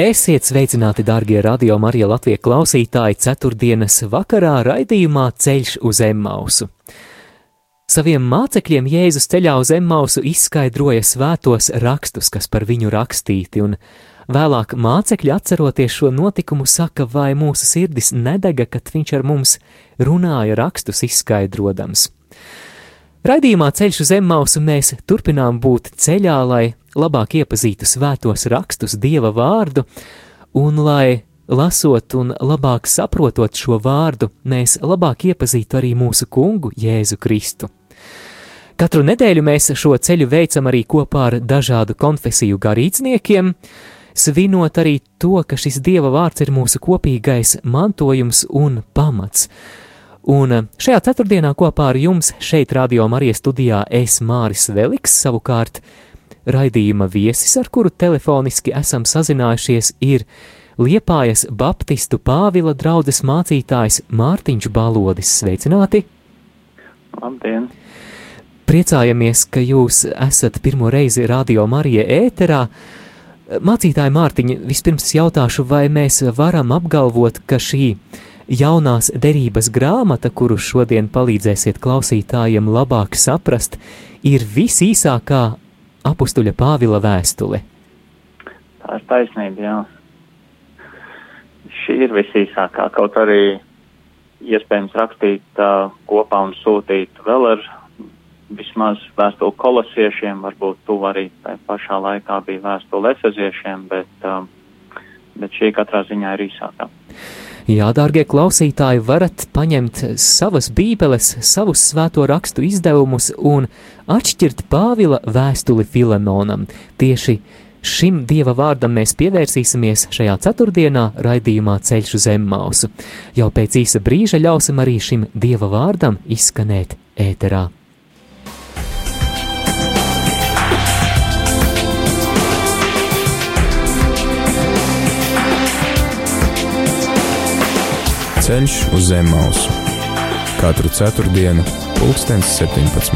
Esiet sveicināti, darbie radio Marija Latvijas klausītāji, ceturtdienas vakarā raidījumā Ceļš uz Emmausu. Saviem mācekļiem Jēzus ceļā uz Emmausu izskaidroja svētos rakstus, kas par viņu rakstīti, un vēlāk mācekļi atceroties šo notikumu saka, vai mūsu sirdis nedega, kad viņš ar mums runāja rakstus izskaidrodams. Raidījumā Ceļš uz Emmausu mēs turpinām būt ceļā, lai labāk iepazītu svētos rakstus, dieva vārdu, un lai, lasot un labāk saprotot šo vārdu, mēs labāk iepazītu arī mūsu kungu Jēzu Kristu. Katru nedēļu mēs šo ceļu veicam arī kopā ar dažādu konfesiju garīdzniekiem, svinot arī to, ka šis dieva vārds ir mūsu kopīgais mantojums un pamats. Un šajā ceturtdienā kopā ar jums šeit, Radio Marijas studijā, es Māris Veliks, savukārt Raidījuma viesis, ar kuru telefoniski esam sazinājušies, ir Liepājas Baptistu Pāvila draudzes mācītājs Mārtiņš Balodis. Sveicināti! Labdien! Priecājamies, ka jūs esat pirmo reizi Radio Marija ēterā. Mācītāji Mārtiņa, vispirms jautāšu, vai mēs varam apgalvot, ka šī jaunās derības grāmata, kuru šodien palīdzēsiet klausītājiem labāk saprast, ir visīsākā apustuļa Pāvila vēstule. Tā ir taisnība, jā. Šī ir visīsākā, kaut arī iespējams rakstīt uh, kopā un sūtīt vēl ar vismaz vēstuli kolosiešiem, varbūt tu arī tai pašā laikā bija vēstuli efeziešiem, bet, uh, bet šī katrā ziņā ir īsākā. Jā, dārgie klausītāji, varat paņemt savas bībeles, savus svēto rakstu izdevumus un atšķirt Pāvila vēstuli Filemonam. Tieši šim dieva vārdam mēs pievērsīsimies šajā ceturtdienā raidījumā Ceļš uz Emmausu. Jau pēc īsa brīža ļausim arī šim dieva vārdam izskanēt ēterā. Ceļš uz zem mausu katru ceturtdienu, pulkstens 17.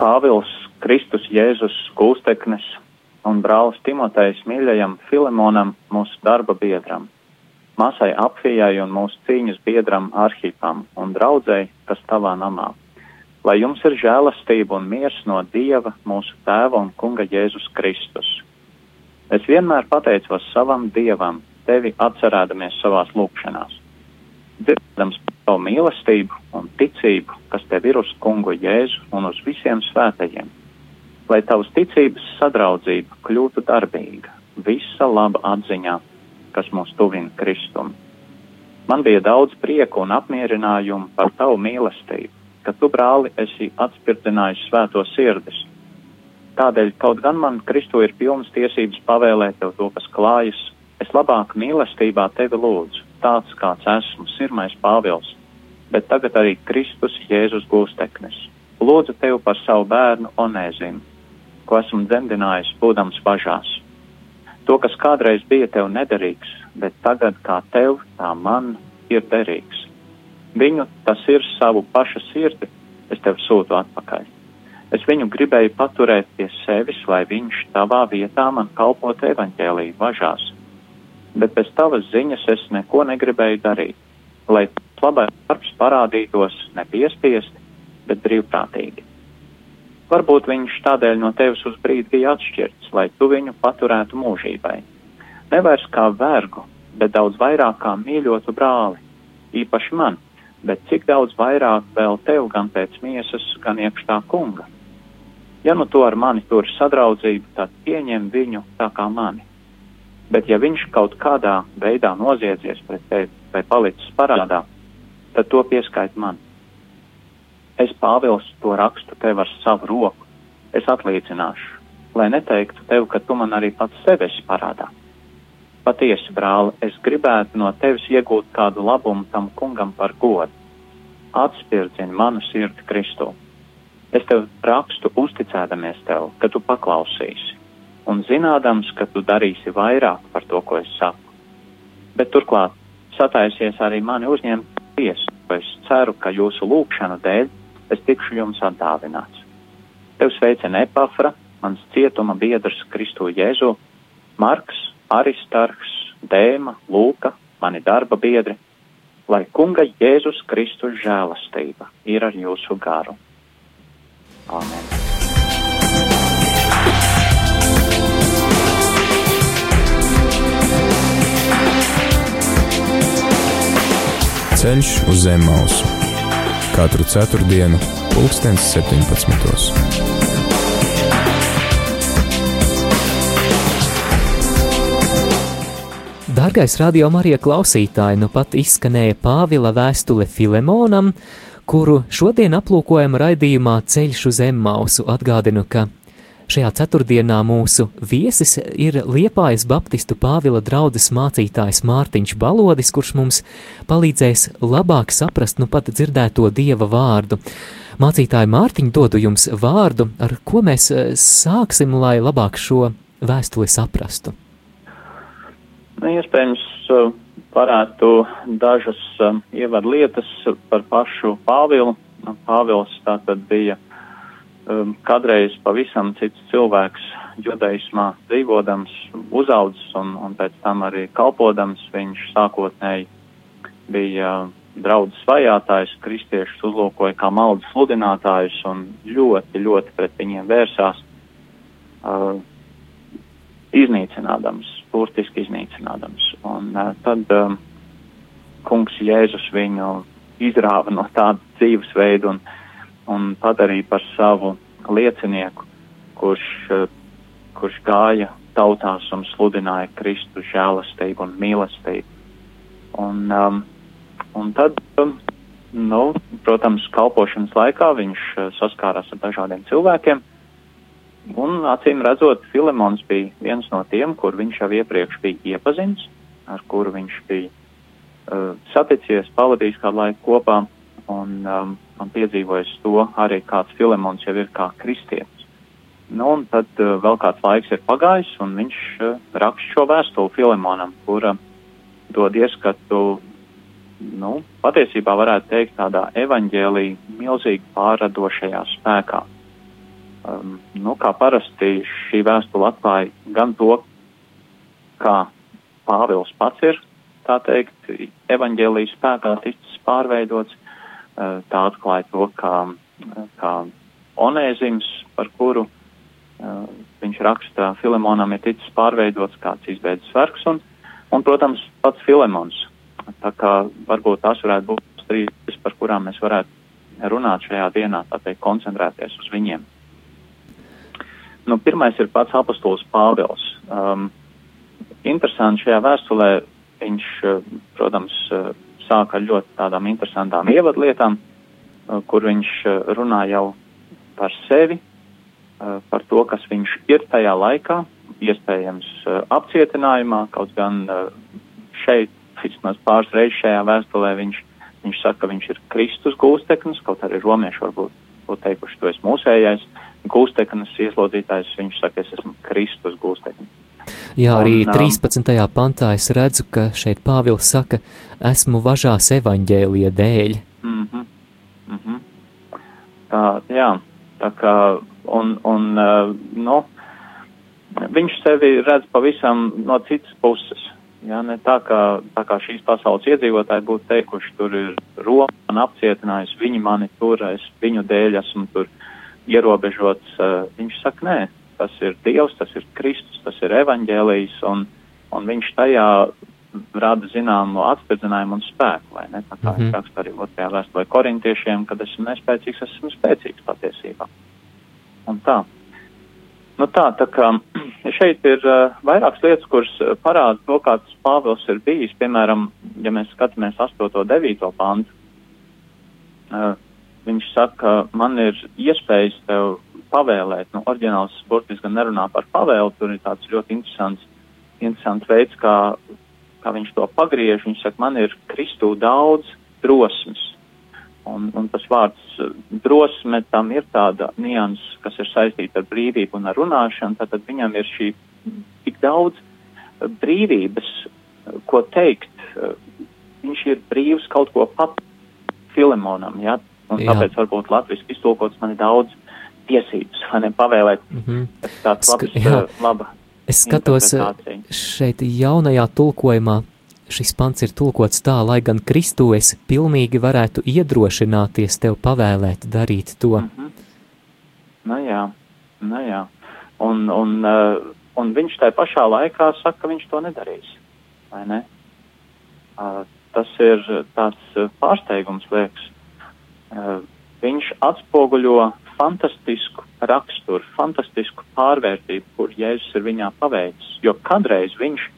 Pāvils Kristus Jēzus Kūsteknes un brālis Timotejs mīļajam Filemonam, mūsu darba biedram, māsai Apfijai un mūsu cīņas biedram Arhipam un draudzēji, kas tavā namā lai jums ir žēlastība un miers no Dieva, mūsu Tēva un Kunga Jēzus Kristus. Es vienmēr pateicos savam Dievam, tevi atcerēdamies savās lūkšanās, dzirdams par tavu mīlestību un ticību, kas tev ir uz Kungu Jēzu un uz visiem svētajiem, lai tavas ticības sadraudzība kļūtu darbīga, visa laba atziņā, kas mūs tuvina Kristum. Man bija daudz prieku un apmierinājumu par tavu mīlestību ka tu, brāli, esi atspirdinājis svēto sirdis. Tādēļ, kaut gan man Kristu ir pilnas tiesības pavēlēt tev to, kas klājas, es labāk mīlestībā tevi lūdzu, tāds kāds esmu, sirmais Pāvils, bet tagad arī Kristus Jēzus gūsteknis. Lūdzu tevi par savu bērnu Onēzinu, ko esmu dzemdinājis, būdams bažās. To, kas kādreiz bija tev nederīgs, bet tagad kā tev, tā man ir derīgs Viņu tas ir savu paša sirdi, es tev sūtu atpakaļ. Es viņu gribēju paturēt pie sevis, lai viņš tavā vietā man kalpotu evaņģēlīju važās. Bet bez tavas ziņas es neko negribēju darīt, lai labais darbs parādītos nepiespiesti, bet brīvprātīgi. Varbūt viņš tādēļ no tevis uz brīdi bija atšķirts, lai tu viņu paturētu mūžībai. Nevairs kā vergu, bet daudz vairāk kā mīļotu brāli, īpaši man bet cik daudz vairāk vēl tev gan pēc miesas, gan iekš tā kunga. Ja nu to ar mani tur sadraudzību, tad pieņem viņu tā kā mani. Bet ja viņš kaut kādā veidā noziedzies pret tevi vai palicis parādā, tad to pieskait man. Es, Pāvils, to rakstu tev ar savu roku, es atlīdzināšu, lai neteiktu tev, ka tu man arī pats sevi esi parādā. Patiesi, brāli, es gribētu no tevis iegūt kādu labumu tam kungam par godu. Atspirdzini manu sirdi Kristu. Es tev rakstu uzticēdamies tev, ka tu paklausīsi, un zinādams, ka tu darīsi vairāk par to, ko es saku. Bet turklāt sataisies arī mani uzņemt tiesu, jo es ceru, ka jūsu lūgšanu dēļ es tikšu jums atdāvināts. Tev sveicina Epafra, mans cietuma biedrs Kristu Jēzu, Marks, Aristarks, Dēma, Lūka, mani darba biedri, lai Kunga Jēzus Kristus žēlastība ir ar jūsu garu. Āmen! Ceļš uz zem mausu katru ceturtdienu, pulkstens 17. Dārgais radio Marija klausītāji, nu pat izskanēja Pāvila vēstule Filemonam, kuru šodien aplūkojam raidījumā Ceļš uz Emmausu. Atgādinu, ka šajā ceturtdienā mūsu viesis ir Liepājas Baptistu Pāvila draudzes mācītājs Mārtiņš Balodis, kurš mums palīdzēs labāk saprast nu pat dzirdēto Dieva vārdu. Mācītāji Mārtiņ, dodu jums vārdu, ar ko mēs eh, sāksim, lai labāk šo vēstuli saprastu. Nu, iespējams, varētu dažas ievadu lietas par pašu Pāvilu. Nu, Pāvils tātad bija kādreiz pavisam cits cilvēks, judaismā dzīvodams, uzaudzis un, un pēc tam arī kalpodams. Viņš sākotnēji bija draudzes vajātājs, kristiešus uzlūkoja kā maldas sludinātājus un ļoti, ļoti pret viņiem vērsās, uh, iznīcinādams burtiski iznīcinādams. Un uh, tad um, kungs Jēzus viņu izrāva no tāda dzīvesveida un, un padarīja par savu liecinieku, kurš, uh, kurš gāja tautās un sludināja Kristu žēlastību un mīlestību. Un, um, un tad, um, nu, protams, kalpošanas laikā viņš uh, saskārās ar dažādiem cilvēkiem, Un acīm redzot, Filemons bija viens no tiem, kur viņš jau iepriekš bija iepazins, ar kuru viņš bija uh, saticies, pavadījis kādu laiku kopā un, um, un piedzīvojis to arī kāds Filemons jau ir kā kristietis. Nu, un tad uh, vēl kāds laiks ir pagājis, un viņš uh, raksta šo vēstuli Filemonam, kura dod ieskatu, nu, patiesībā varētu teikt tādā evaņģēlī milzīgi pārradošajā spēkā um, nu, kā parasti šī vēstule atklāja gan to, kā Pāvils pats ir, tā teikt, evaņģēlijas spēkā ticis pārveidots, uh, tā atklāja to, kā, kā Onēzims, par kuru uh, viņš raksta Filemonam, ir ticis pārveidots kāds izbeidzis vergs, un, un, protams, pats Filemons. Tā kā varbūt tas varētu būt trīs, par kurām mēs varētu runāt šajā dienā, tā teikt, koncentrēties uz viņiem. Nu, pirmais ir pats apostols Pāvils. Um, interesanti šajā vēstulē viņš, uh, protams, uh, sāka ar ļoti tādām interesantām ievadlietām, uh, kur viņš runā jau par sevi, par to, kas viņš ir tajā laikā, iespējams apcietinājumā, kaut gan šeit, vismaz pāris reizes šajā vēstulē, viņš, viņš saka, ka viņš ir Kristus gūsteknis, kaut arī romieši varbūt būtu teikuši, tu esi mūsējais. Uh, gūsteknes ieslodzītājs, viņš saka, es esmu Kristus gūsteknis. Jā, arī un, 13. Um, pantā es redzu, ka šeit Pāvils saka, esmu važās evaņģēlija dēļ. Mm -hmm, mm -hmm. Tā, jā, tā kā, un, un uh, nu, viņš sevi redz pavisam no citas puses. Jā, ne tā kā, tā kā šīs pasaules iedzīvotāji būtu teikuši, tur ir Roma man apcietinājusi, viņi mani tur, es viņu dēļ esmu tur ierobežots. Viņš saka, nē, tas ir Dievs, tas ir Kristus, tas ir evaņģēlijs, un, un viņš tajā rada zināmu atspērdzinājumu un spēku, vai ne? Tā mm -hmm. raksta arī otrajā vēstulē korintiešiem, kad esmu nespēcīgs, esmu spēcīgs patiesībā. Un tā. Nu tā, tā kā šeit ir uh, vairākas lietas, kuras parāda to, kāds Pāvils ir bijis. Piemēram, ja mēs skatāmies 8. un 9. pantu, uh, viņš saka, man ir iespējas tev pavēlēt. Nu, oriģināls burtiski gan nerunā par pavēlu, tur ir tāds ļoti interesants, interesants veids, kā, kā viņš to pagriež. Viņš saka, man ir Kristū daudz drosmes. Un, un tas vārds drosme tam ir tāda nians, kas ir saistīta ar brīvību un ar runāšanu, tad viņam ir šī tik daudz brīvības, ko teikt. Viņš ir brīvs kaut ko pat Filemonam, ja? Un Jā. tāpēc varbūt latviski iztulkots man ir daudz tiesības, vai ne pavēlēt. Mm -hmm. Tas tāds labs, Jā. laba. Es skatos šeit jaunajā tulkojumā, šis pants ir tulkots tā, lai gan Kristu es pilnīgi varētu iedrošināties tev pavēlēt darīt to. Mm -hmm. Nu jā, nu jā. Un, un, uh, un viņš tajā pašā laikā saka, ka viņš to nedarīs, vai ne? Tas ir tāds pārsteigums, liekas. Uh, viņš atspoguļo fantastisku raksturu, fantastisku pārvērtību, kur Jēzus ir viņā paveicis, jo kādreiz viņš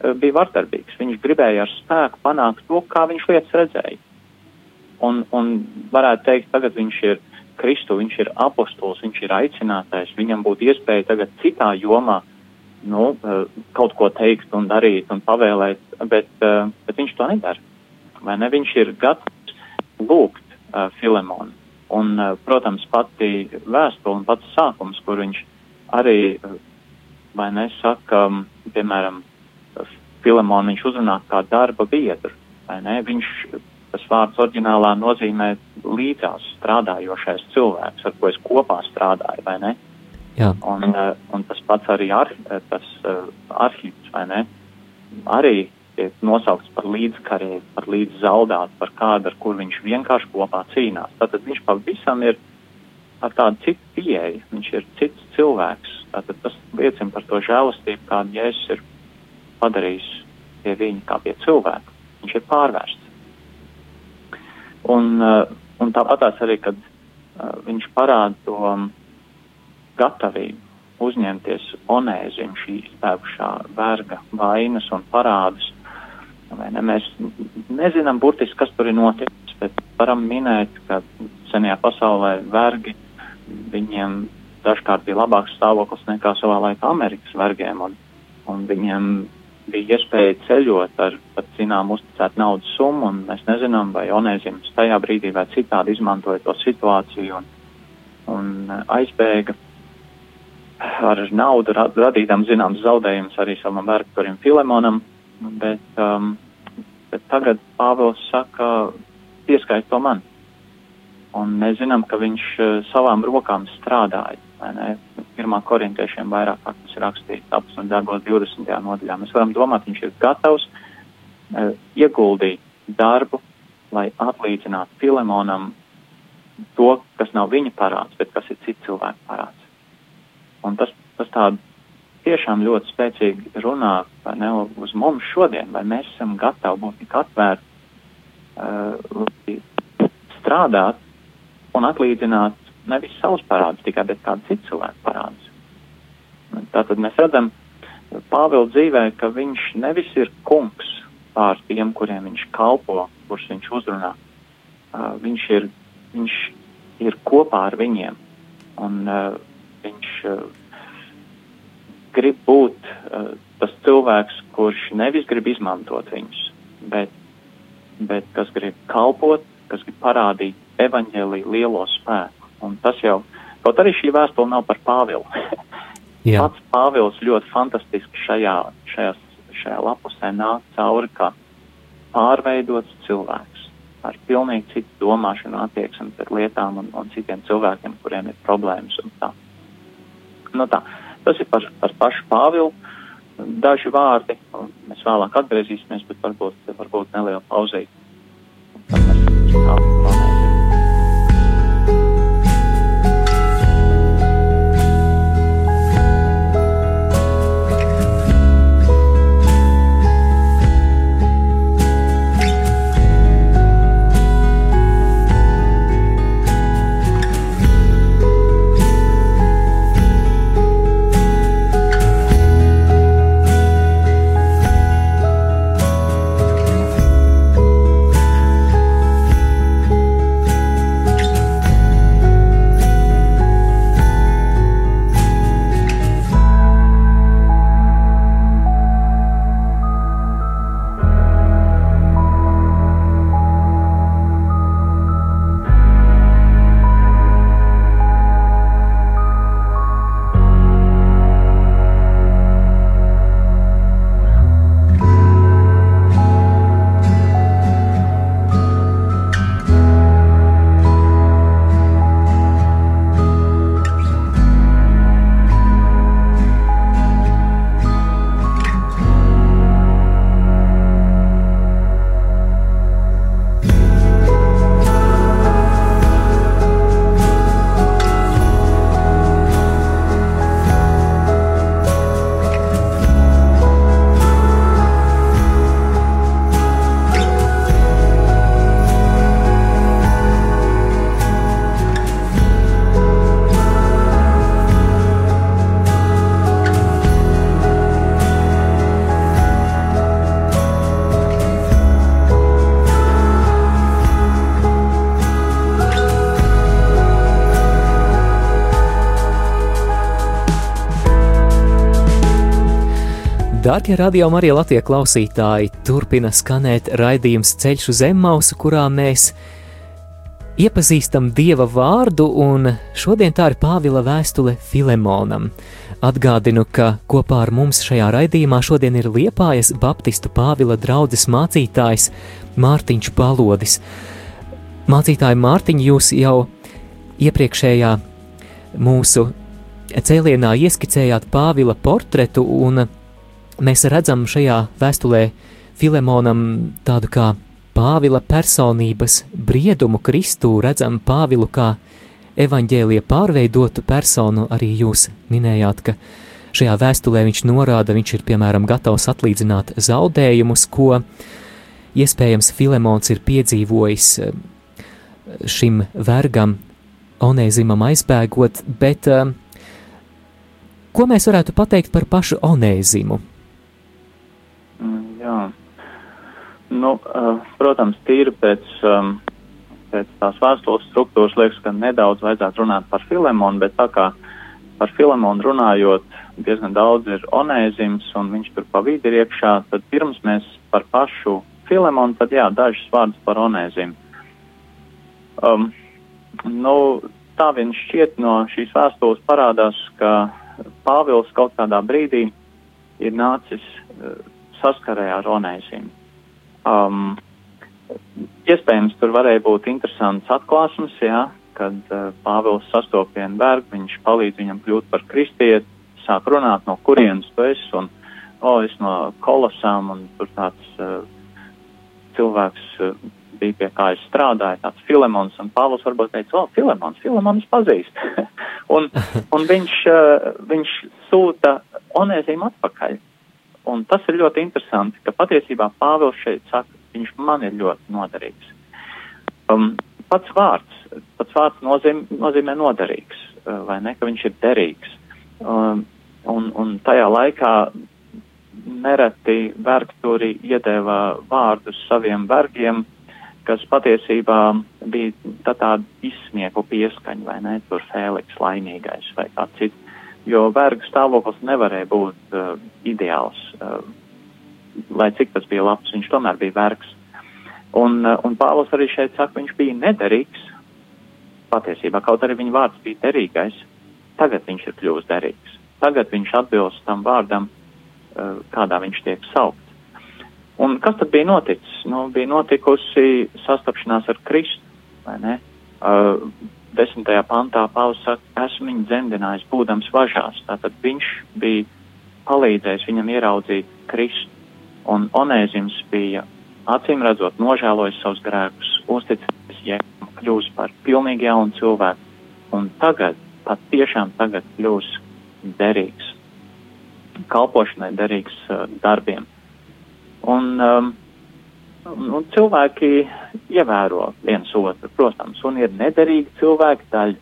Eh, bija vardarbīgs. Viņš gribēja ar spēku panākt to, kā viņš lietas redzēja. Un, un varētu teikt, tagad viņš ir Kristu, viņš ir apostols, viņš ir aicinātais, viņam būtu iespēja tagad citā jomā nu, eh, kaut ko teikt un darīt un pavēlēt, bet, eh, bet viņš to nedara. Vai ne? Viņš ir gatavs lūgt uh, Filemonu. Un, uh, protams, pati vēstule un pats sākums, kur viņš arī, uh, vai nesaka, um, piemēram, Filemonu viņš uzrunā kā darba biedru. Viņš, tas vārds oriģinālā nozīmē līdzās strādājošais cilvēks, ar ko es kopā strādāju, vai ne? Jā. Un, uh, un tas pats arī ar, tas uh, arhīvs, vai ne? Arī tiek nosaukts par līdzkarēju, par līdzzaldātu, par kādu, ar kur viņš vienkārši kopā cīnās. Tātad viņš pavisam ir ar tādu citu pieeju, viņš ir cits cilvēks. Tātad tas liecina par to žēlastību, kādu Jēzus ir padarījis pie viņa kā pie cilvēka. Viņš ir pārvērsts. Un, uh, un tāpatās arī, kad uh, viņš parāda to um, gatavību uzņemties onēziņu šī izpēkušā verga vainas un parādus. Ne, mēs nezinām burtiski, kas tur ir noticis, bet varam minēt, ka senajā pasaulē vergi viņiem dažkārt bija labāks stāvoklis nekā savā laikā Amerikas vergiem, un, un viņiem bija iespēja ceļot ar pat zinām uzticētu naudas summu, un mēs nezinām, vai Onēzims tajā brīdī vai citādi izmantoja to situāciju un, un aizbēga ar naudu radītām zināms zaudējums arī savam vergturim Filemonam, bet, um, bet tagad Pāvils saka, pieskait to man. Un mēs zinām, ka viņš uh, savām rokām strādāja pirmā korintiešiem vairāk kā tas ir rakstīts apus un darbos 20. nodaļā. Mēs varam domāt, viņš ir gatavs uh, ieguldīt darbu, lai atlīdzinātu Filemonam to, kas nav viņa parāds, bet kas ir citu cilvēku parāds. Un tas, tas tādu tiešām ļoti spēcīgi runā ne, uz mums šodien, vai mēs esam gatavi būt tik atvērti, uh, strādāt un atlīdzināt nevis savus parādus tikai, bet kādu citu cilvēku parādus. Tātad mēs redzam Pāvila dzīvē, ka viņš nevis ir kungs pār tiem, kuriem viņš kalpo, kurus viņš uzrunā. Uh, viņš, ir, viņš ir kopā ar viņiem, un uh, viņš uh, grib būt uh, tas cilvēks, kurš nevis grib izmantot viņus, bet, bet kas grib kalpot, kas grib parādīt evaņģēlī lielo spēku. Un tas jau, kaut arī šī vēstule nav par Pāvilu. Pats Pāvils ļoti fantastiski šajā, šajā, šajā lapusē nāk cauri kā pārveidots cilvēks ar pilnīgi citu domāšanu, attieksmi pret lietām un, un citiem cilvēkiem, kuriem ir problēmas un tā. Nu tā, tas ir par, par pašu Pāvilu. Daži vārdi, mēs vēlāk atgriezīsimies, bet varbūt, varbūt neliela pauzīt. Tad mēs tālāk. Darbie radio Marija Latvijas klausītāji, turpina skanēt raidījums Ceļš uz Zemmausu, kurā mēs iepazīstam Dieva vārdu, un šodien tā ir Pāvila vēstule Filemonam. Atgādinu, ka kopā ar mums šajā raidījumā šodien ir Liepājas Baptistu Pāvila draudzes mācītājs Mārtiņš Palodis. Mācītāji Mārtiņ, jūs jau iepriekšējā mūsu cēlienā ieskicējāt Pāvila portretu un mēs redzam šajā vēstulē Filemonam tādu kā Pāvila personības briedumu Kristū, redzam Pāvilu kā evaņģēlija pārveidotu personu, arī jūs minējāt, ka šajā vēstulē viņš norāda, viņš ir piemēram gatavs atlīdzināt zaudējumus, ko iespējams Filemons ir piedzīvojis eh, šim vergam, Onēzimam aizbēgot, bet uh, ko mēs varētu pateikt par pašu Onēzimu? Mm, jā. Nu, uh, protams, tīri pēc, um, pēc tās vēstules struktūras liekas, ka nedaudz vajadzētu runāt par Filemonu, bet tā kā par Filemonu runājot, diezgan daudz ir onēzims un viņš tur pa vidi ir iekšā, tad pirms mēs par pašu Filemonu, tad jā, dažas vārdas par onēzimu. Um, nu, tā vien šķiet no šīs vēstules parādās, ka Pāvils kaut kādā brīdī ir nācis uh, saskarē ar onēzim. Um, iespējams, tur varēja būt interesants atklāsums, jā, kad uh, Pāvils sastopienu vergu, viņš palīdz viņam kļūt par kristieti, sāk runāt, no kurienes tu esi, un, o, oh, es no kolosām, un tur tāds uh, cilvēks uh, bija pie kā es strādāju, tāds Filemons, un Pāvils varbūt teica, o, oh, Filemons, Filemons pazīst. un, un viņš, uh, viņš sūta onēzīm atpakaļ. Un tas ir ļoti interesanti, ka patiesībā Pāvils šeit saka, viņš man ir ļoti noderīgs. Um, pats vārds, pats vārds nozīm, nozīmē noderīgs, uh, vai ne, ka viņš ir derīgs. Um, un, un tajā laikā nereti vergturi iedēva vārdus saviem vergiem, kas patiesībā bija tā tāda izsmieku pieskaņa, vai ne, tur Fēliks laimīgais vai kā cits jo vergu stāvoklis nevarēja būt uh, ideāls. Uh, lai cik tas bija labs, viņš tomēr bija vergs. Un, uh, un Pāvils arī šeit saka, viņš bija nederīgs. Patiesībā, kaut arī viņa vārds bija derīgais, tagad viņš ir kļuvis derīgs. Tagad viņš atbilst tam vārdam, uh, kādā viņš tiek saukt. Un kas tad bija noticis? Nu, bija notikusi sastapšanās ar Kristu, vai ne? Uh, desmitajā pantā Pāvils saka, esmu viņu dzemdinājis, būdams važās. Tātad viņš bija palīdzējis viņam ieraudzīt Kristu, un Onēzims bija acīm redzot nožēlojis savus grēkus, uzticis Jēkam, kļūs par pilnīgi jaunu cilvēku, un tagad, pat tiešām tagad kļūs derīgs, kalpošanai derīgs uh, darbiem. Un um, Un cilvēki ievēro viens otru, protams, un ir nederīgi cilvēki, daļa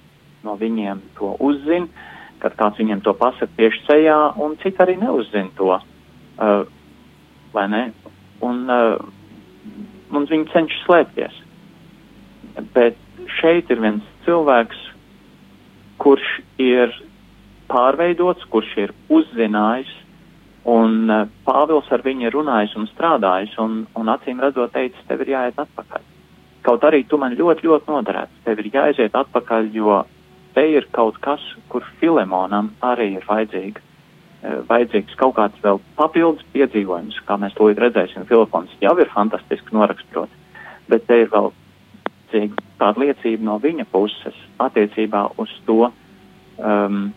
no viņiem to uzzina, kad kāds viņiem to pasaka tieši ceļā, un citi arī neuzzina to, uh, vai ne? Un, uh, un viņi cenšas slēpties. Bet šeit ir viens cilvēks, kurš ir pārveidots, kurš ir uzzinājis Un uh, Pāvils ar viņu runājis un strādājis, un, un acīm redzot, teicis, tev ir jāiet atpakaļ. Kaut arī tu man ļoti, ļoti noderēts, tev ir jāiziet atpakaļ, jo te ir kaut kas, kur Filemonam arī ir vajadzīga, uh, vajadzīgs kaut kāds vēl papildus piedzīvojums, kā mēs to redzēsim. Filipons jau ir fantastiski noraksturot, bet te ir vēl tāda liecība no viņa puses attiecībā uz to, um,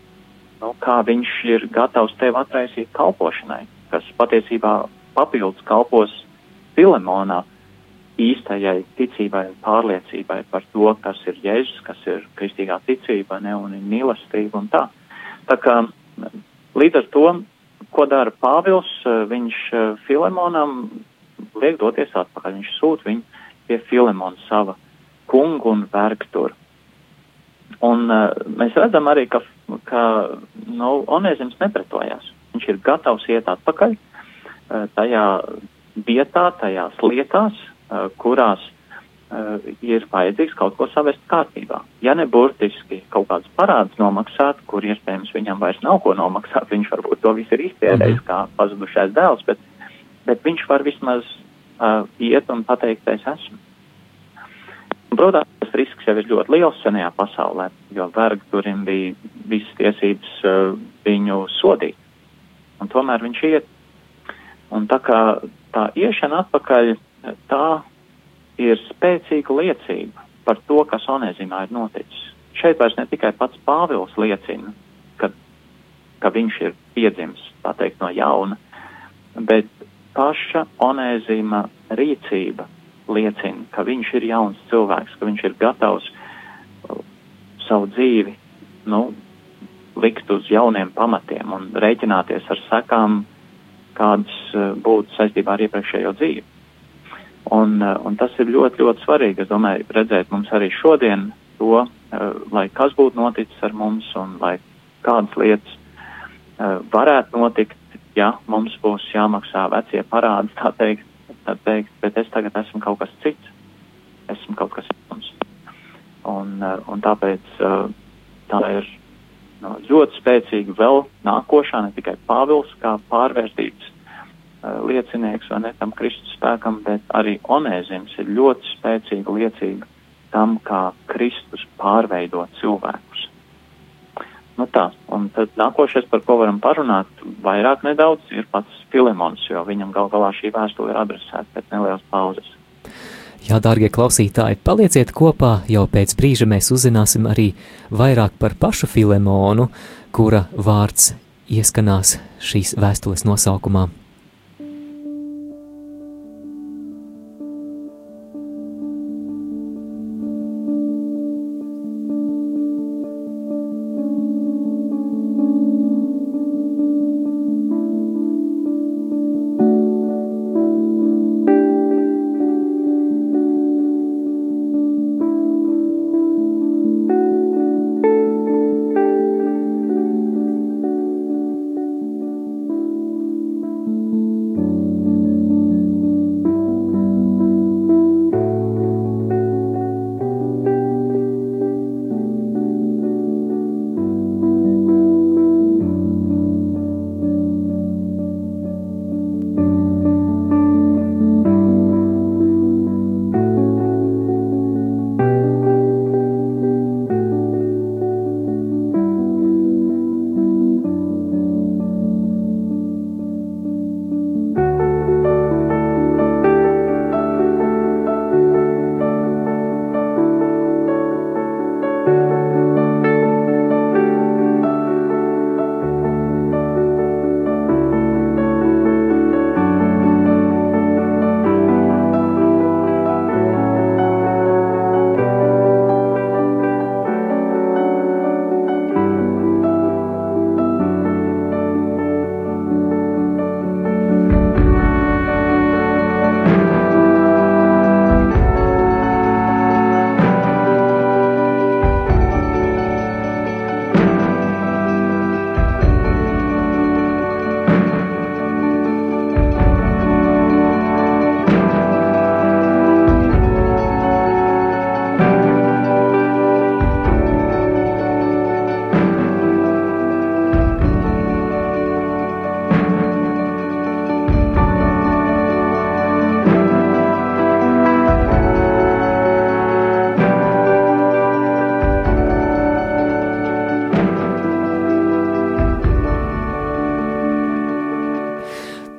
nu, kā viņš ir gatavs tevi atraisīt kalpošanai, kas patiesībā papildus kalpos Filemonā īstajai ticībai un pārliecībai par to, kas ir Jēzus, kas ir kristīgā ticība ne, un mīlestība un tā. Tā kā līdz ar to, ko dara Pāvils, viņš Filemonam liek doties atpakaļ, viņš sūt viņu pie Filemona sava kungu un vergu tur. Un uh, mēs redzam arī, ka, ka nu, Onēzims nepretojās. Viņš ir gatavs iet atpakaļ uh, tajā vietā, tajās lietās, uh, kurās uh, ir vajadzīgs kaut ko savest kārtībā. Ja ne burtiski kaut kāds parāds nomaksāt, kur iespējams viņam vairs nav ko nomaksāt, viņš varbūt to visu ir iztērējis -hmm. kā pazudušais dēls, bet, bet viņš var vismaz uh, iet un pateikt, es esmu. Protams, tas risks jau ir ļoti liels senajā pasaulē, jo vergi turim bija visas tiesības uh, viņu sodīt. Un tomēr viņš iet. Un tā kā tā iešana atpakaļ, tā ir spēcīga liecība par to, kas Onēzimā ir noticis. Šeit vairs ne tikai pats Pāvils liecina, ka, ka viņš ir piedzimis, tā teikt, no jauna, bet paša Onēzima rīcība liecina, ka viņš ir jauns cilvēks, ka viņš ir gatavs uh, savu dzīvi, nu, likt uz jauniem pamatiem un rēķināties ar sekām, kādas uh, būtu saistībā ar iepriekšējo dzīvi. Un, eh, un tas ir ļoti, ļoti svarīgi. Es domāju, redzēt mums arī šodien to, lai kas būtu noticis ar mums un lai kādas lietas varētu notikt, ja mums būs jāmaksā vecie parādi, tā teikt, tā teikt, bet es tagad esmu kaut kas cits, esmu kaut kas jauns. Un, un tāpēc tā ir no, ļoti spēcīga vēl nākošā, ne tikai Pāvils kā pārvērtības liecinieks vai ne tam Kristus spēkam, bet arī Onēzims ir ļoti spēcīga liecība tam, kā Kristus pārveido cilvēkus. Nu tā, un tad nākošais, par ko varam parunāt, vairāk nedaudz, ir pats Filemons, jo viņam gal galā šī vēstule ir adresēta pēc nelielas pauzes. Jā, dārgie klausītāji, palieciet kopā, jau pēc brīža mēs uzzināsim arī vairāk par pašu Filemonu, kura vārds ieskanās šīs vēstules nosaukumā.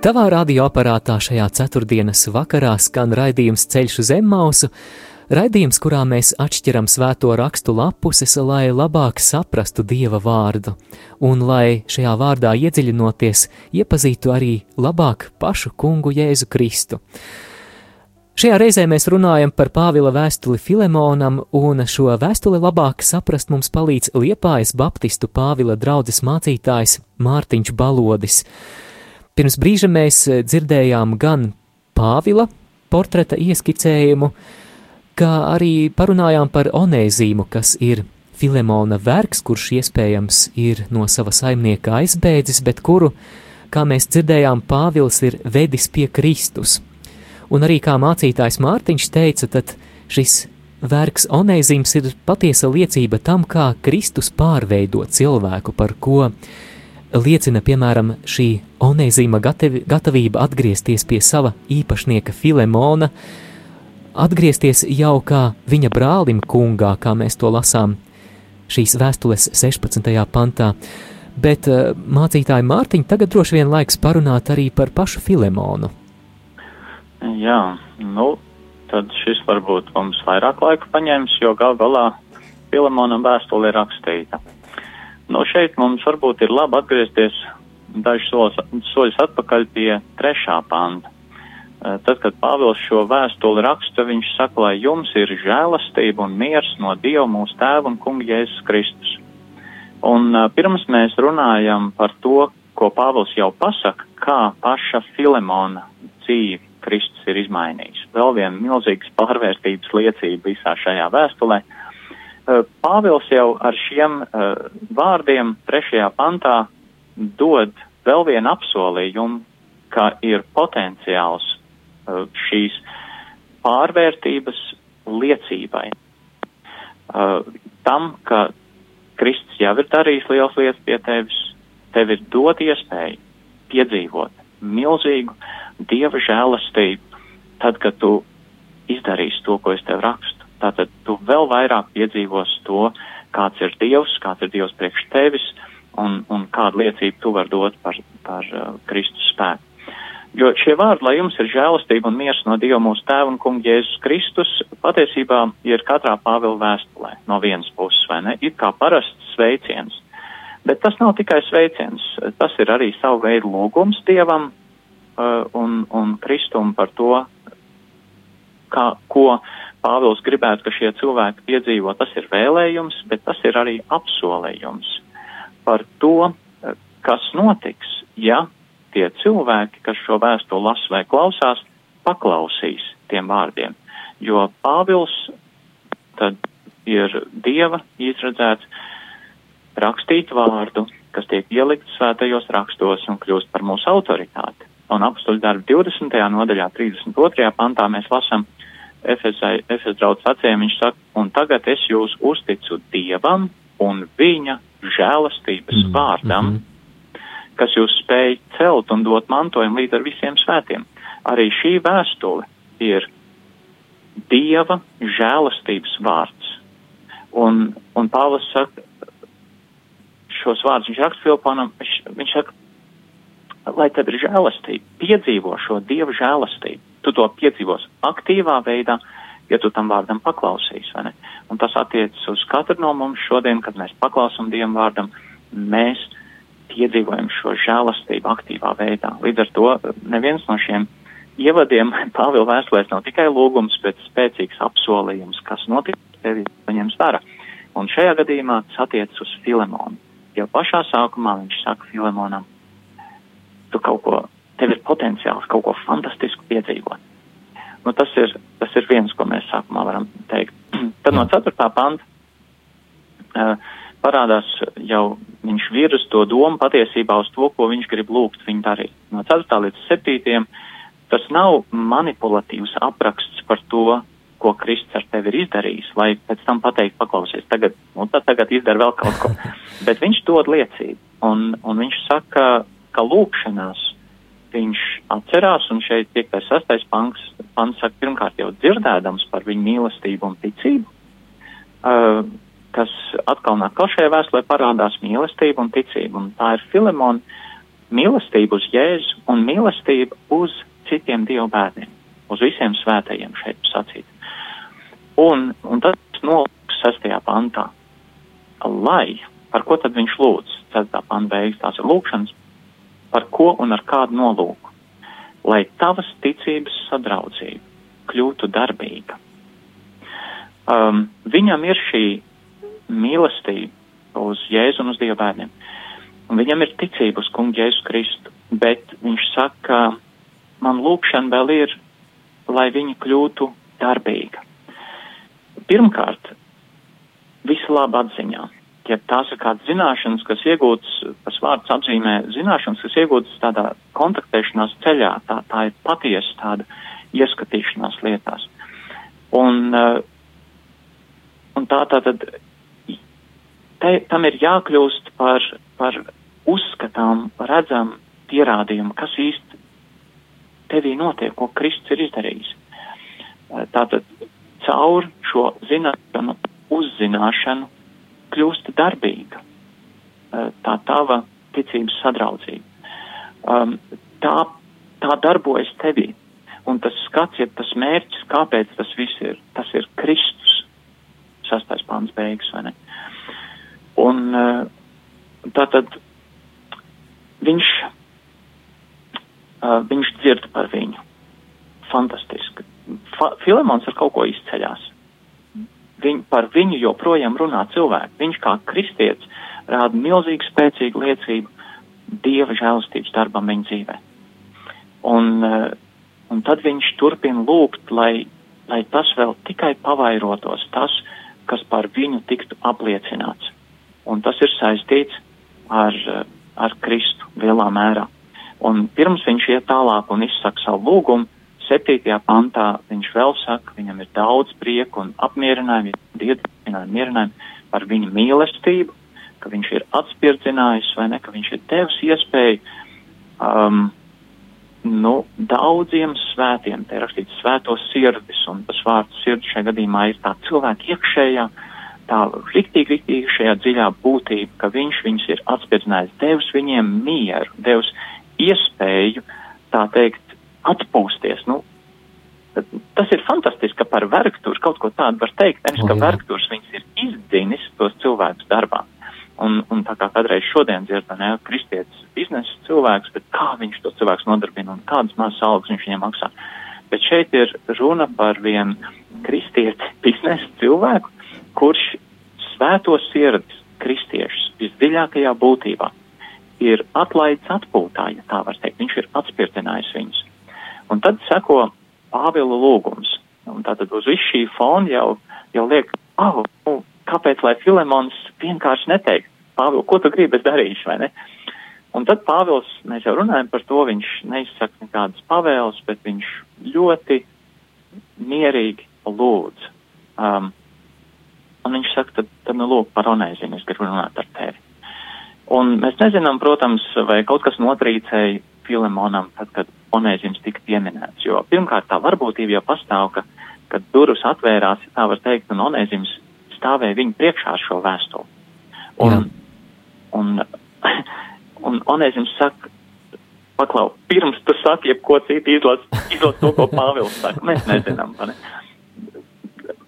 Tavā radioaparātā šajā ceturtdienas vakarā skan raidījums Ceļš uz Emmausu, raidījums, kurā mēs atšķiram svēto rakstu lapuses, lai labāk saprastu Dieva vārdu, un lai šajā vārdā iedziļinoties, iepazītu arī labāk pašu kungu Jēzu Kristu. Šajā reizē mēs runājam par Pāvila vēstuli Filemonam, un šo vēstuli labāk saprast mums palīdz Liepājas Baptistu Pāvila draudzes mācītājs Mārtiņš Balodis. Pirms brīža mēs eh, dzirdējām gan Pāvila portreta ieskicējumu, kā arī parunājām par onēzīmu, kas ir Filemona vergs, kurš iespējams ir no sava saimnieka aizbēdzis, bet kuru, kā mēs dzirdējām, Pāvils ir vedis pie Kristus. Un arī kā mācītājs Mārtiņš teica, tad Šis Vergs Oneizīms ir patiesa liecība tam, kā Kristus pārveido cilvēku, par ko liecina piemēram šī Oneizīma gatavi, gatavība atgriezties pie sava īpašnieka Filemona, atgriezties jau kā viņa brālim kungā, kā mēs to lasām šīs vēstules 16. pantā. Bet uh, mācītāji Mārtiņa tagad droši vien laiks parunāt arī par pašu Filemonu. Jā, nu, tad šis varbūt mums vairāk laika paņems, jo gal galā Filemonam vēstule ir rakstīta. Nu, šeit mums varbūt ir labi atgriezties dažus soļus, soļus atpakaļ pie trešā panta. Eh, tad, kad Pāvils šo vēstuli raksta, viņš saka, lai jums ir žēlastība un miers no Dieva mūsu Tēva un Kunga Jēzus Kristus. Un uh, pirms mēs runājam par to, ko Pāvils jau pasaka, kā paša Filemona dzīvi Kristus ir izmainījis. Vēl viena milzīgas pārvērtības liecība visā šajā vēstulē. Eh, Pāvils jau ar šiem uh, vārdiem trešajā pantā dod vēl vienu apsolījumu, ka ir potenciāls uh, šīs pārvērtības liecībai. Tam, ka Kristus jau ir darījis liels lietas pie tevis, tev ir dot iespēju piedzīvot milzīgu dieva žēlastību, tad, kad tu izdarīsi to, ko es tev rakstu. Tātad tu vēl vairāk piedzīvos to, kāds ir Dievs, kāds ir Dievs priekš tevis un, un kādu liecību tu vari dot par, par uh, Kristus spēku. Jo šie vārdi, lai jums ir žēlastība un miers no Dieva mūsu Tēva un Kunga Jēzus Kristus, patiesībā ir katrā Pāvila vēstulē no vienas puses, vai ne? Ir kā parasts sveiciens. Bet tas nav tikai sveiciens, tas ir arī savu veidu lūgums Dievam, Uh, un, un kristumu par to, kā, ko Pāvils gribētu, ka šie cilvēki piedzīvo. Tas ir vēlējums, bet tas ir arī apsolējums par to, kas notiks, ja tie cilvēki, kas šo vēstuli las vai klausās, paklausīs tiem vārdiem. Jo Pāvils tad ir Dieva izredzēts rakstīt vārdu, kas tiek ielikts svētajos rakstos un kļūst par mūsu autoritāti un apstuļu darbu 20. nodaļā, 32. pantā mēs lasām Efes draudz sacījām, viņš saka, un tagad es jūs uzticu Dievam un viņa žēlastības mm, vārdam, mm -hmm. kas jūs spēj celt un dot mantojumu līdz ar visiem svētiem. Arī šī vēstule ir Dieva žēlastības vārds. Un, un Pāvils saka, šos vārdus viņš raksta Filiponam, viņš, viņš saka, lai tev ir žēlastība, piedzīvo šo Dieva žēlastību. Tu to piedzīvos aktīvā veidā, ja tu tam vārdam paklausīs? Un tas attiecas uz katru no mums šodien, kad mēs paklausam Dievam vārdam, mēs piedzīvojam šo žēlastību aktīvā veidā. Līdz ar to neviens no šiem ievadiem Pāvila vēstulēs nav tikai lūgums, bet spēcīgs apsolījums, kas notiks tevi paņems vērā. Un šajā gadījumā tas attiecas uz Filemonu. Jau pašā sākumā viņš saka Filemonam, tu kaut ko, tev ir potenciāls kaut ko fantastisku piedzīvot. Nu, tas, ir, tas ir viens, ko mēs sākumā varam teikt. Tad no 4. panta uh, parādās jau viņš virz to domu patiesībā uz to, ko viņš grib lūgt viņu darīt. No 4. līdz 7. tas nav manipulatīvs apraksts par to, ko Kristus ar tevi ir izdarījis, lai pēc tam pateikt, paklausies, tagad, nu, tad tagad izdara vēl kaut ko. Bet viņš dod liecību, un, un viņš saka, ka lūkšanās viņš atcerās, un šeit 5. 6. pants, pants saka, pirmkārt jau dzirdēdams par viņu mīlestību un ticību, uh, kas atkal nāk šajā vēstulē parādās mīlestība un ticība, un tā ir Filemona mīlestība uz Jēzu un mīlestība uz citiem Dievu bērniem, uz visiem svētajiem šeit sacīt. Un, un tas nolūks 6. pantā, lai, par ko tad viņš lūdz, 4. panta beigas, tās ir lūkšanas par ko un ar kādu nolūku, lai tavas ticības sadraudzība kļūtu darbīga. Um, viņam ir šī mīlestība uz Jēzu un uz Dieva bērniem, viņam ir ticība uz kungu Jēzu Kristu, bet viņš saka, man lūkšana vēl ir, lai viņa kļūtu darbīga. Pirmkārt, visu labu atziņā ja tās ir kādas zināšanas, kas iegūtas, tas vārds apzīmē zināšanas, kas iegūtas tādā kontaktēšanās ceļā, tā, tā ir patiesa tāda ieskatīšanās lietās. Un, un tā tātad, te, tam ir jākļūst par, par uzskatām, redzam pierādījumu, kas īsti tevī notiek, ko Kristus ir izdarījis. Tātad caur šo zināšanu, uzzināšanu kļūst darbīga. Tā tava ticības sadraudzība. Um, tā, tā darbojas tevī. Un tas skats, ja tas mērķis, kāpēc tas viss ir, tas ir Kristus. Sastais pāns beigas, vai ne? Un uh, tātad viņš, uh, viņš dzird par viņu. Fantastiski. Fa Filemons ar kaut ko izceļās. Viņ, par viņu joprojām runā cilvēki. Viņš kā kristietis rāda milzīgu spēcīgu liecību Dieva žēlastības darbam viņa dzīvē. Un, uh, un tad viņš turpina lūgt, lai, lai tas vēl tikai pavairotos, tas, kas par viņu tiktu apliecināts. Un tas ir saistīts ar, ar Kristu lielā mērā. Un pirms viņš iet tālāk un izsaka savu lūgumu, septītajā pantā viņš vēl saka, viņam ir daudz prieku un apmierinājumu, dievinājumu, mierinājumu par viņa mīlestību, ka viņš ir atspirdzinājis vai ne, ka viņš ir devis iespēju um, nu, daudziem svētiem, te rakstīts svētos sirdis, un tas vārds sirds šajā gadījumā ir tā cilvēka iekšējā, tā riktīgi, riktīgi iekšējā dziļā būtība, ka viņš viņus ir atspirdzinājis, devis viņiem mieru, devis iespēju, tā teikt, atpūsties. Nu, tas ir fantastiski, ka par vergtūru kaut ko tādu var teikt, nevis, ka vergtūrs viņus ir izdzinis tos cilvēkus darbā. Un, un tā kā kādreiz šodien dzirdam, ne, kristietis biznesa cilvēks, bet kā viņš to cilvēks nodarbina un kādas mazas algas viņš viņiem maksā. Bet šeit ir runa par vienu kristieti biznesa cilvēku, kurš svēto sirdis kristiešus visdziļākajā būtībā ir atlaidis atpūtā, ja tā var teikt. Viņš ir atspirtinājis viņus. Un tad seko Pāvila lūgums. Un tātad uz visu šī fona jau, jau liek, oh, nu, kāpēc lai Filemons vienkārši neteikt, Pāvils, ko tu gribi, es darīšu, vai ne? Un tad Pāvils, mēs jau runājam par to, viņš neizsaka nekādas pavēles, bet viņš ļoti mierīgi lūdz. Um, un viņš saka, tad, tad nu lūk par onēzinu, es gribu runāt ar tevi. Un mēs nezinām, protams, vai kaut kas notrīcēja Filemonam, tad, kad onēzins tika pieminēts, jo pirmkārt tā varbūtība jau pastāv, ka, kad durvis atvērās, tā var teikt, un onēzins stāvēja viņu priekšā ar šo vēstuli. Un, Jā. un, un Onēzims saka, paklau, pirms tu saki, jebko citu izlas, izlas to, ko Pāvils saka. Mēs nezinām, ne?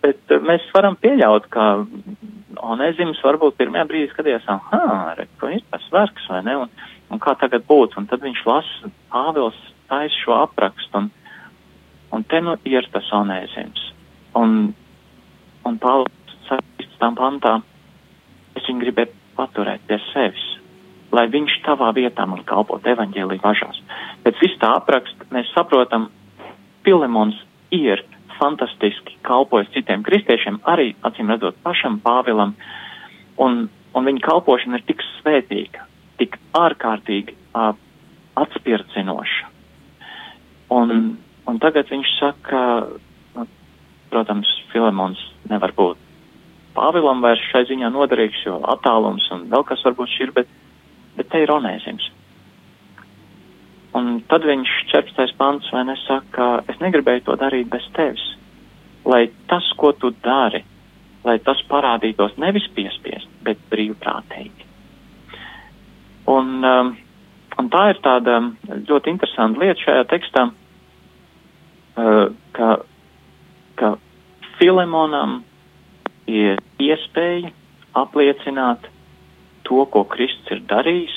Bet uh, mēs varam pieļaut, ka Onēzims varbūt pirmajā brīdī skatījās, ah, re, ko ir tas vergs, vai ne? Un, un kā tagad būtu? Un tad viņš lasa, Pāvils taisa šo aprakstu, un, un te nu ir tas Onēzims. Un, un Pāvils tām pantām, es viņu gribēju paturēt pie sevis, lai viņš tavā vietā man kalpot evaņģēlī važās. Pēc visu tā apraksta mēs saprotam, Pilemons ir fantastiski kalpojis citiem kristiešiem, arī, acīm redzot, pašam Pāvilam, un, un viņa kalpošana ir tik svētīga, tik ārkārtīgi uh, atspirdzinoša. Un, un tagad viņš saka, nu, protams, Filemons nevar būt Pāvilam vairs šai ziņā noderīgs, jo attālums un vēl kas varbūt šķir, bet, bet te ir onēzims. Un tad viņš 14. pants vai nesaka, es negribēju to darīt bez tevis, lai tas, ko tu dari, lai tas parādītos nevis piespiest, bet brīvprātīgi. Un, um, un tā ir tāda ļoti interesanta lieta šajā tekstā, uh, ka, ka Filemonam ir iespēja apliecināt to, ko Kristus ir darījis,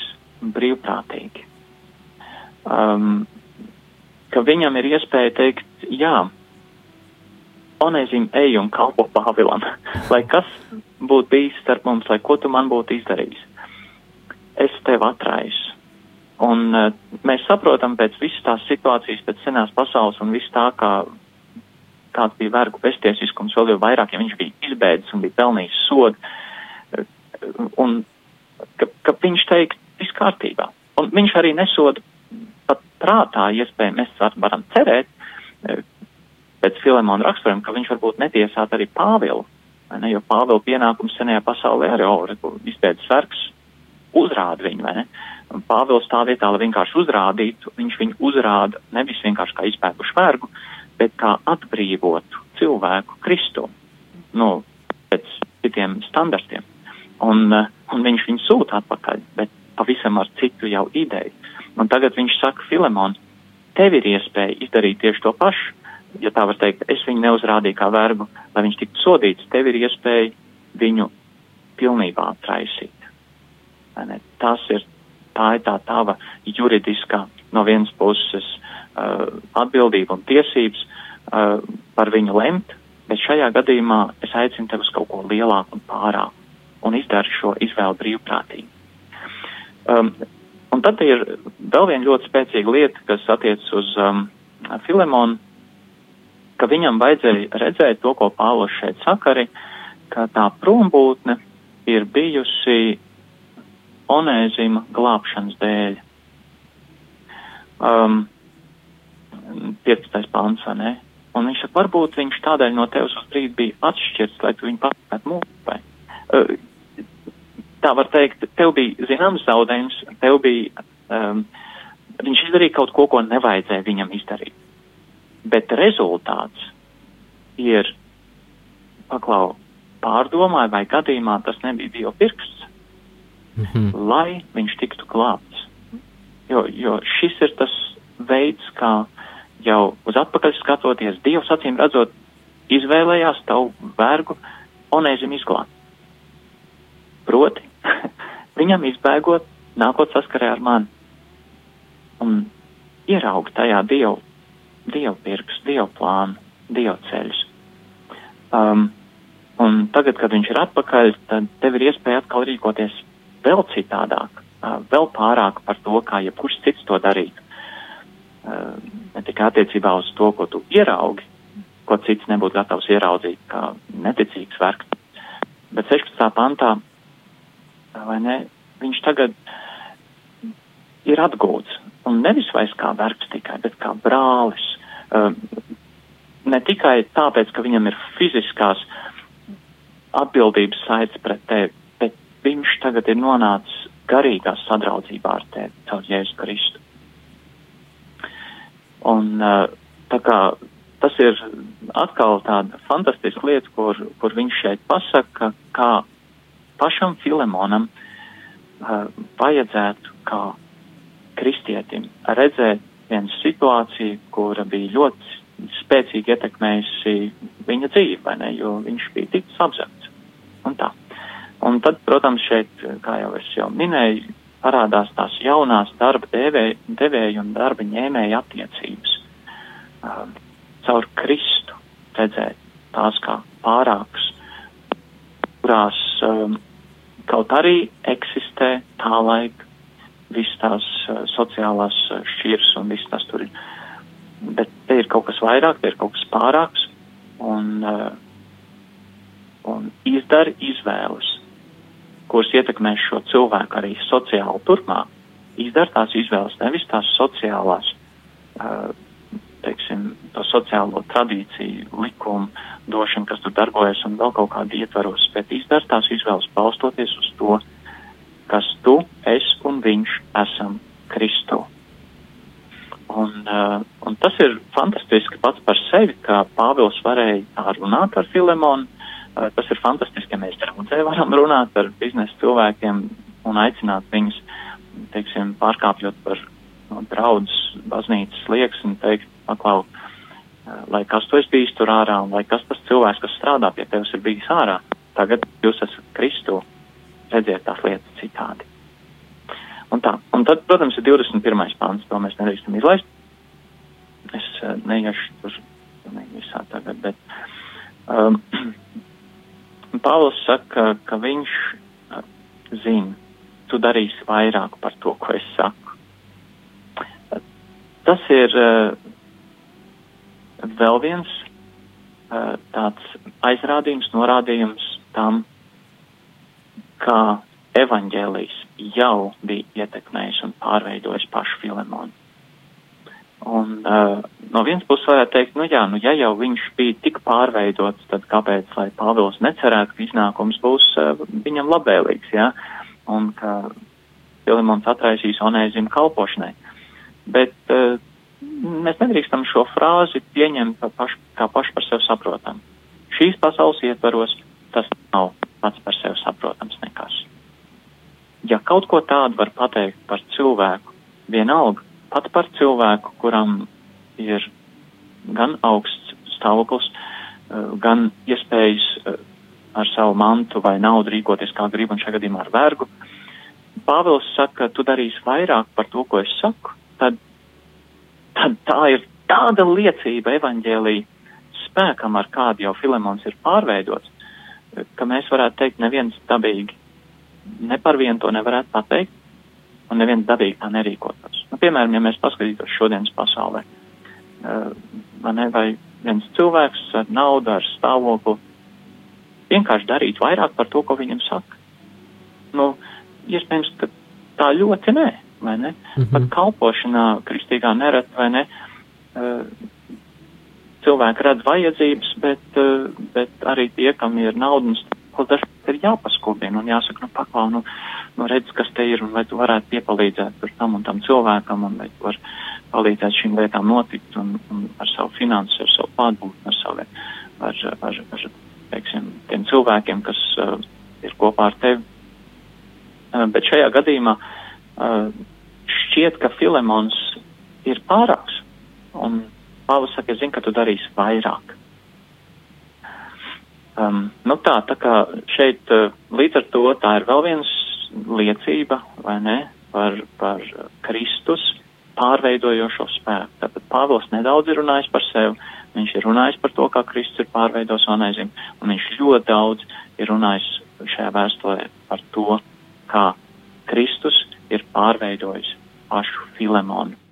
brīvprātīgi. Um, ka viņam ir iespēja teikt, jā, onēzim ej un kalpo Pāvilam, lai kas būtu bijis starp mums, lai ko tu man būtu izdarījis. Es tev atraisu. Un uh, mēs saprotam pēc visas tās situācijas, pēc senās pasaules un viss tā, kā kāds bija vergu beztiesiskums, vēl jau vairāk, ja viņš bija izbēdzis un bija pelnījis sodu, un ka, ka viņš teikt, viss kārtībā. Un viņš arī nesoda pat prātā, iespējams, mēs varam cerēt, pēc Filemona raksturiem, ka viņš varbūt netiesāt arī Pāvilu, ne, jo Pāvila pienākums senajā pasaulē arī jau izpētes sargs uzrāda viņu, vai ne? Un Pāvils tā vietā, lai vienkārši uzrādītu, viņš viņu uzrāda nevis vienkārši kā izpēkušu vergu, bet kā atbrīvotu cilvēku Kristu, nu, pēc citiem standartiem. Un, uh, un viņš viņu sūta atpakaļ, bet pavisam ar citu jau ideju. Un tagad viņš saka, Filemon, tev ir iespēja izdarīt tieši to pašu, ja tā var teikt, es viņu neuzrādīju kā vergu, lai viņš tiktu sodīts, tev ir iespēja viņu pilnībā traisīt. Tas ir, tā ir tā tava juridiskā no vienas puses uh, atbildība un tiesības uh, par viņu lemt, bet šajā gadījumā es aicinu tevi uz kaut ko lielāku un pārāku un izdari šo izvēli brīvprātīgi. Um, un tad ir vēl viena ļoti spēcīga lieta, kas attiec uz um, Filemonu, ka viņam vajadzēja redzēt to, ko Pāvils šeit saka arī, ka tā prombūtne ir bijusi onēzima glābšanas dēļ. Um, 15. pants, vai ne? Un viņš saka, varbūt viņš tādēļ no tevis uz brīdi bija atšķirts, lai tu viņu paspētu mūžai. Uh, tā var teikt, tev bija zināms zaudējums, tev bija, um, viņš izdarīja kaut ko, ko nevajadzēja viņam izdarīt. Bet rezultāts ir, paklau, pārdomāja, vai gadījumā tas nebija Dieva pirksts, -hmm. lai viņš tiktu glābts. Jo, jo šis ir tas veids, kā jau uz atpakaļ skatoties, Dievs acīm redzot, izvēlējās tavu vergu onēzim izglābt. Proti, viņam izbēgot, nākot saskarē ar mani un ieraugt tajā Dievu, Dievu pirks, Dievu plānu, Dievu ceļus. Um, un tagad, kad viņš ir atpakaļ, tad tev ir iespēja atkal rīkoties vēl citādāk, vēl pārāk par to, kā jebkurš cits to darītu. Ne tikai attiecībā uz to, ko tu ieraugi, ko cits nebūtu gatavs ieraudzīt, kā neticīgs vergs. Bet 16. pantā vai ne, viņš tagad ir atgūts. Un nevis vairs kā vergs tikai, bet kā brālis. Ne tikai tāpēc, ka viņam ir fiziskās atbildības saites pret tevi, viņš tagad ir nonācis garīgā sadraudzībā ar tevi, caur Jēzu Kristu. Un uh, tā kā tas ir atkal tāda fantastiska lieta, kur, kur viņš šeit pasaka, kā pašam Filemonam uh, vajadzētu kā kristietim redzēt vienu situāciju, kura bija ļoti spēcīgi ietekmējusi viņa dzīvi, vai ne, jo viņš bija tik apzemts. Un tā. Un tad, protams, šeit, kā jau es jau minēju, parādās tās jaunās darba devēja, un darba ņēmēja attiecības. Uh, caur Kristu redzēt tās kā pārāks, kurās um, kaut arī eksistē tā laika visas tās uh, sociālās uh, šķiras un viss tas tur ir. Bet te ir kaut kas vairāk, te ir kaut kas pārāks un, uh, un izdara izvēles, kuras ietekmēs šo cilvēku arī sociāli turpmāk. Izdara tās izvēles, nevis tās sociālās teiksim, to sociālo tradīciju, likumu došanu, kas tur darbojas un vēl kaut kādi ietvaros, bet izdara tās izvēles balstoties uz to, kas tu, es un viņš esam Kristu. Un, uh, un tas ir fantastiski pats par sevi, kā Pāvils varēja tā runāt ar Filemonu. Uh, tas ir fantastiski, ja mēs draudzē varam runāt ar biznesa cilvēkiem un aicināt viņus, teiksim, pārkāpjot par no draudzes baznīcas liekas un teikt, paklau, lai kas tu esi bijis tur ārā un lai kas tas cilvēks, kas strādā pie tevis, ir bijis ārā. Tagad jūs esat Kristu, redziet tās lietas citādi. Un tā, un tad, protams, ir 21. pāns, to mēs nedrīkstam izlaist. Es uh, neiešu tur ne visā tagad, bet um, Pāvils saka, ka viņš zina, tu darīsi vairāk par to, ko es saku. Tas ir vēl viens tāds aizrādījums, norādījums tam, kā evaņģēlijs jau bija ietekmējis un pārveidojis pašu Filemonu. Un uh, no vienas puses varētu teikt, nu jā, nu ja jau viņš bija tik pārveidots, tad kāpēc, lai Pāvils necerētu, ka iznākums būs uh, viņam labvēlīgs, jā, un ka Filimons atraisīs onēzimu kalpošanai. Bet uh, mēs nedrīkstam šo frāzi pieņemt pa paš, kā pašu par sevi saprotam. Šīs pasaules ietvaros tas nav pats par sevi saprotams nekas. Ja kaut ko tādu var pateikt par cilvēku, vienalga, pat par cilvēku, kuram ir gan augsts stāvoklis, eh, gan iespējas eh, ar savu mantu vai naudu rīkoties kā grib, un šajā gadījumā ar vergu. Pāvils saka, ka tu darīsi vairāk par to, ko es saku, tad, tad tā ir tāda liecība evaņģēlī spēkam, ar kādu jau Filemons ir pārveidots, ka mēs varētu teikt, neviens dabīgi ne par vienu to nevarētu pateikt, un neviens dabīgi tā nerīkotos. Nu, piemēram, ja mēs paskatītos šodienas pasaulē, uh, ne, vai viens cilvēks ar naudu, ar stāvokli vienkārši darīt vairāk par to, ko viņam saka. Nu, iespējams, ka tā ļoti nē, vai ne? Mm -hmm. Pat kalpošanā kristīgā nerad, vai ne? Uh, cilvēki redz vajadzības, bet, uh, bet arī tie, kam ir naudas, dažkārt ir jāpaskubina un jāsaka, nu, paklau, nu, nu, redz, kas te ir, un vai tu varētu piepalīdzēt par tam un tam cilvēkam, un vai tu vari palīdzēt šīm lietām notikt, un, un ar savu finansu, ar savu pārbūtni, ar savu, ar, ar, ar, teiksim, tiem cilvēkiem, kas uh, ir kopā ar tevi. Uh, bet šajā gadījumā uh, šķiet, ka Filemons ir pārāks, un Pāvils saka, es zinu, ka tu darīsi vairāk. Um, nu tā, tā kā šeit uh, līdz ar to tā ir vēl viens liecība, vai ne, par, par Kristus pārveidojošo spēku. Tātad Pāvils nedaudz ir runājis par sevi, viņš ir runājis par to, kā Kristus ir pārveidojis onēzim, un viņš ļoti daudz ir runājis šajā vēstulē par to, kā Kristus ir pārveidojis pašu Filemonu.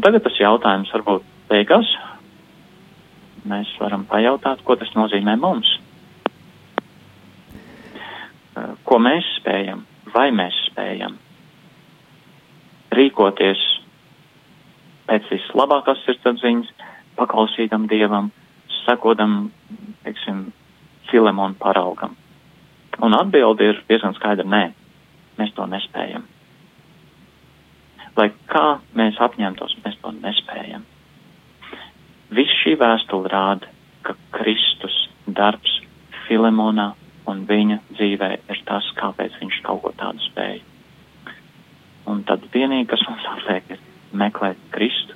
Un tagad tas jautājums varbūt beigās. Mēs varam pajautāt, ko tas nozīmē mums. Ko mēs spējam, vai mēs spējam rīkoties pēc vislabākās sirdsapziņas, paklausītam Dievam, sekodam, teiksim, Filemonu paraugam. Un atbildi ir diezgan skaidra - nē, mēs to nespējam lai kā mēs apņemtos, mēs to nespējam. Viss šī vēstule rāda, ka Kristus darbs Filemonā un viņa dzīvē ir tas, kāpēc viņš kaut ko tādu spēja. Un tad vienīgi, kas mums atliek, ir meklēt Kristu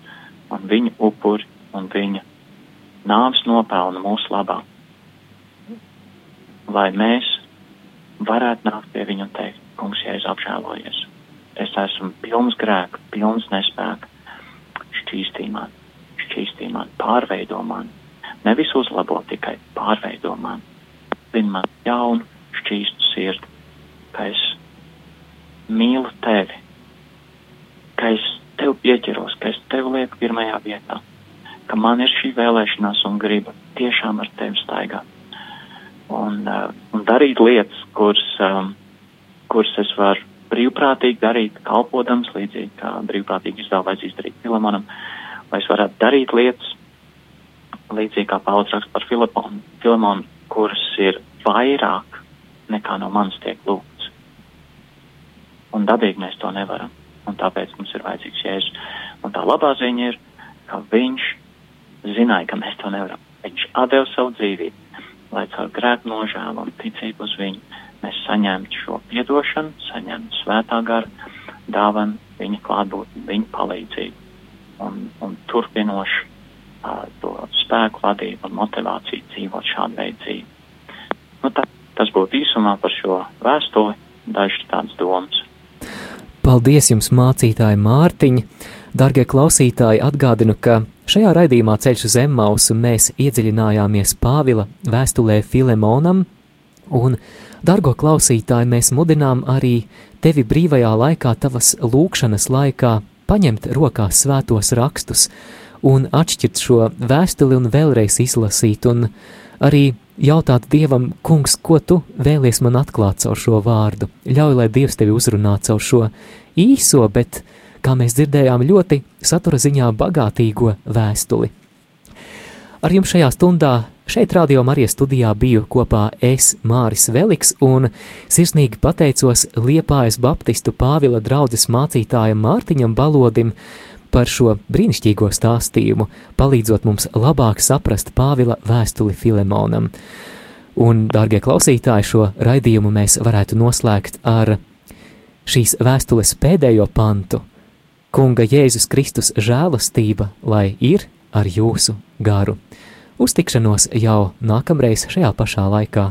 un viņa upuri un viņa nāves nopelnu mūsu labā. Lai mēs varētu nākt pie viņa un teikt, kungs, ja es apžēlojies es esmu pilns grēku, pilns nespēku. Šķīstī man, šķīstī man, pārveido man. Nevis uzlabo, tikai pārveido man. Lin man jaunu, šķīstu sirdi, ka es mīlu tevi, ka es tev pieķeros, ka es tev lieku pirmajā vietā, ka man ir šī vēlēšanās un griba tiešām ar tevi staigāt. Un, uh, un darīt lietas, kuras, um, kuras es varu brīvprātīgi darīt, kalpodams, līdzīgi kā brīvprātīgi izdevā vajadzīs darīt Filemonam, lai es varētu darīt lietas, līdzīgi kā Pāvils raksta par Filiponu, Filemonu, kuras ir vairāk nekā no manis tiek lūgts. Un dabīgi mēs to nevaram, un tāpēc mums ir vajadzīgs Jēzus. Un tā labā ziņa ir, ka viņš zināja, ka mēs to nevaram. Viņš atdeva savu dzīvību, lai caur grēku nožēlu un ticību uz viņu mēs saņemtu šo piedošanu, saņemtu svētā gara dāvanu, viņa klātbūtni, viņa palīdzību un, un turpinošu uh, to spēku, vadību un motivāciju dzīvot šādu veidu dzīvi. Nu, tā, tas būtu īsumā par šo vēstuli, dažas tādas domas. Paldies jums, mācītāji Mārtiņa! Dargie klausītāji, atgādinu, ka šajā raidījumā ceļš uz Emmausu mēs iedziļinājāmies Pāvila vēstulē Filemonam, un, dargo klausītāji, mēs mudinām arī tevi brīvajā laikā, tavas lūkšanas laikā, paņemt rokās svētos rakstus un atšķirt šo vēstuli un vēlreiz izlasīt, un arī jautāt Dievam, kungs, ko tu vēlies man atklāt caur šo vārdu. Ļauj, lai Dievs tevi uzrunā caur šo īso, bet kā mēs dzirdējām, ļoti satura ziņā bagātīgo vēstuli. Ar jums šajā stundā šeit radio Marijas studijā biju kopā es, Māris Veliks, un sirsnīgi pateicos Liepājas Baptistu Pāvila draudzes mācītājam Mārtiņam Balodim par šo brīnišķīgo stāstījumu, palīdzot mums labāk saprast Pāvila vēstuli Filemonam. Un, dārgie klausītāji, šo raidījumu mēs varētu noslēgt ar šīs vēstules pēdējo pantu – Kunga Jēzus Kristus žēlastība, lai ir ar jūsu garu. Uz tikšanos jau nākamreiz šajā pašā laikā.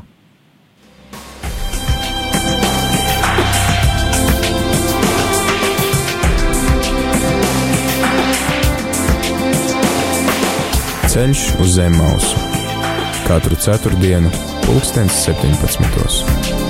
Ceļš uz zemes mausu katru ceturtdienu, pulkstens 17.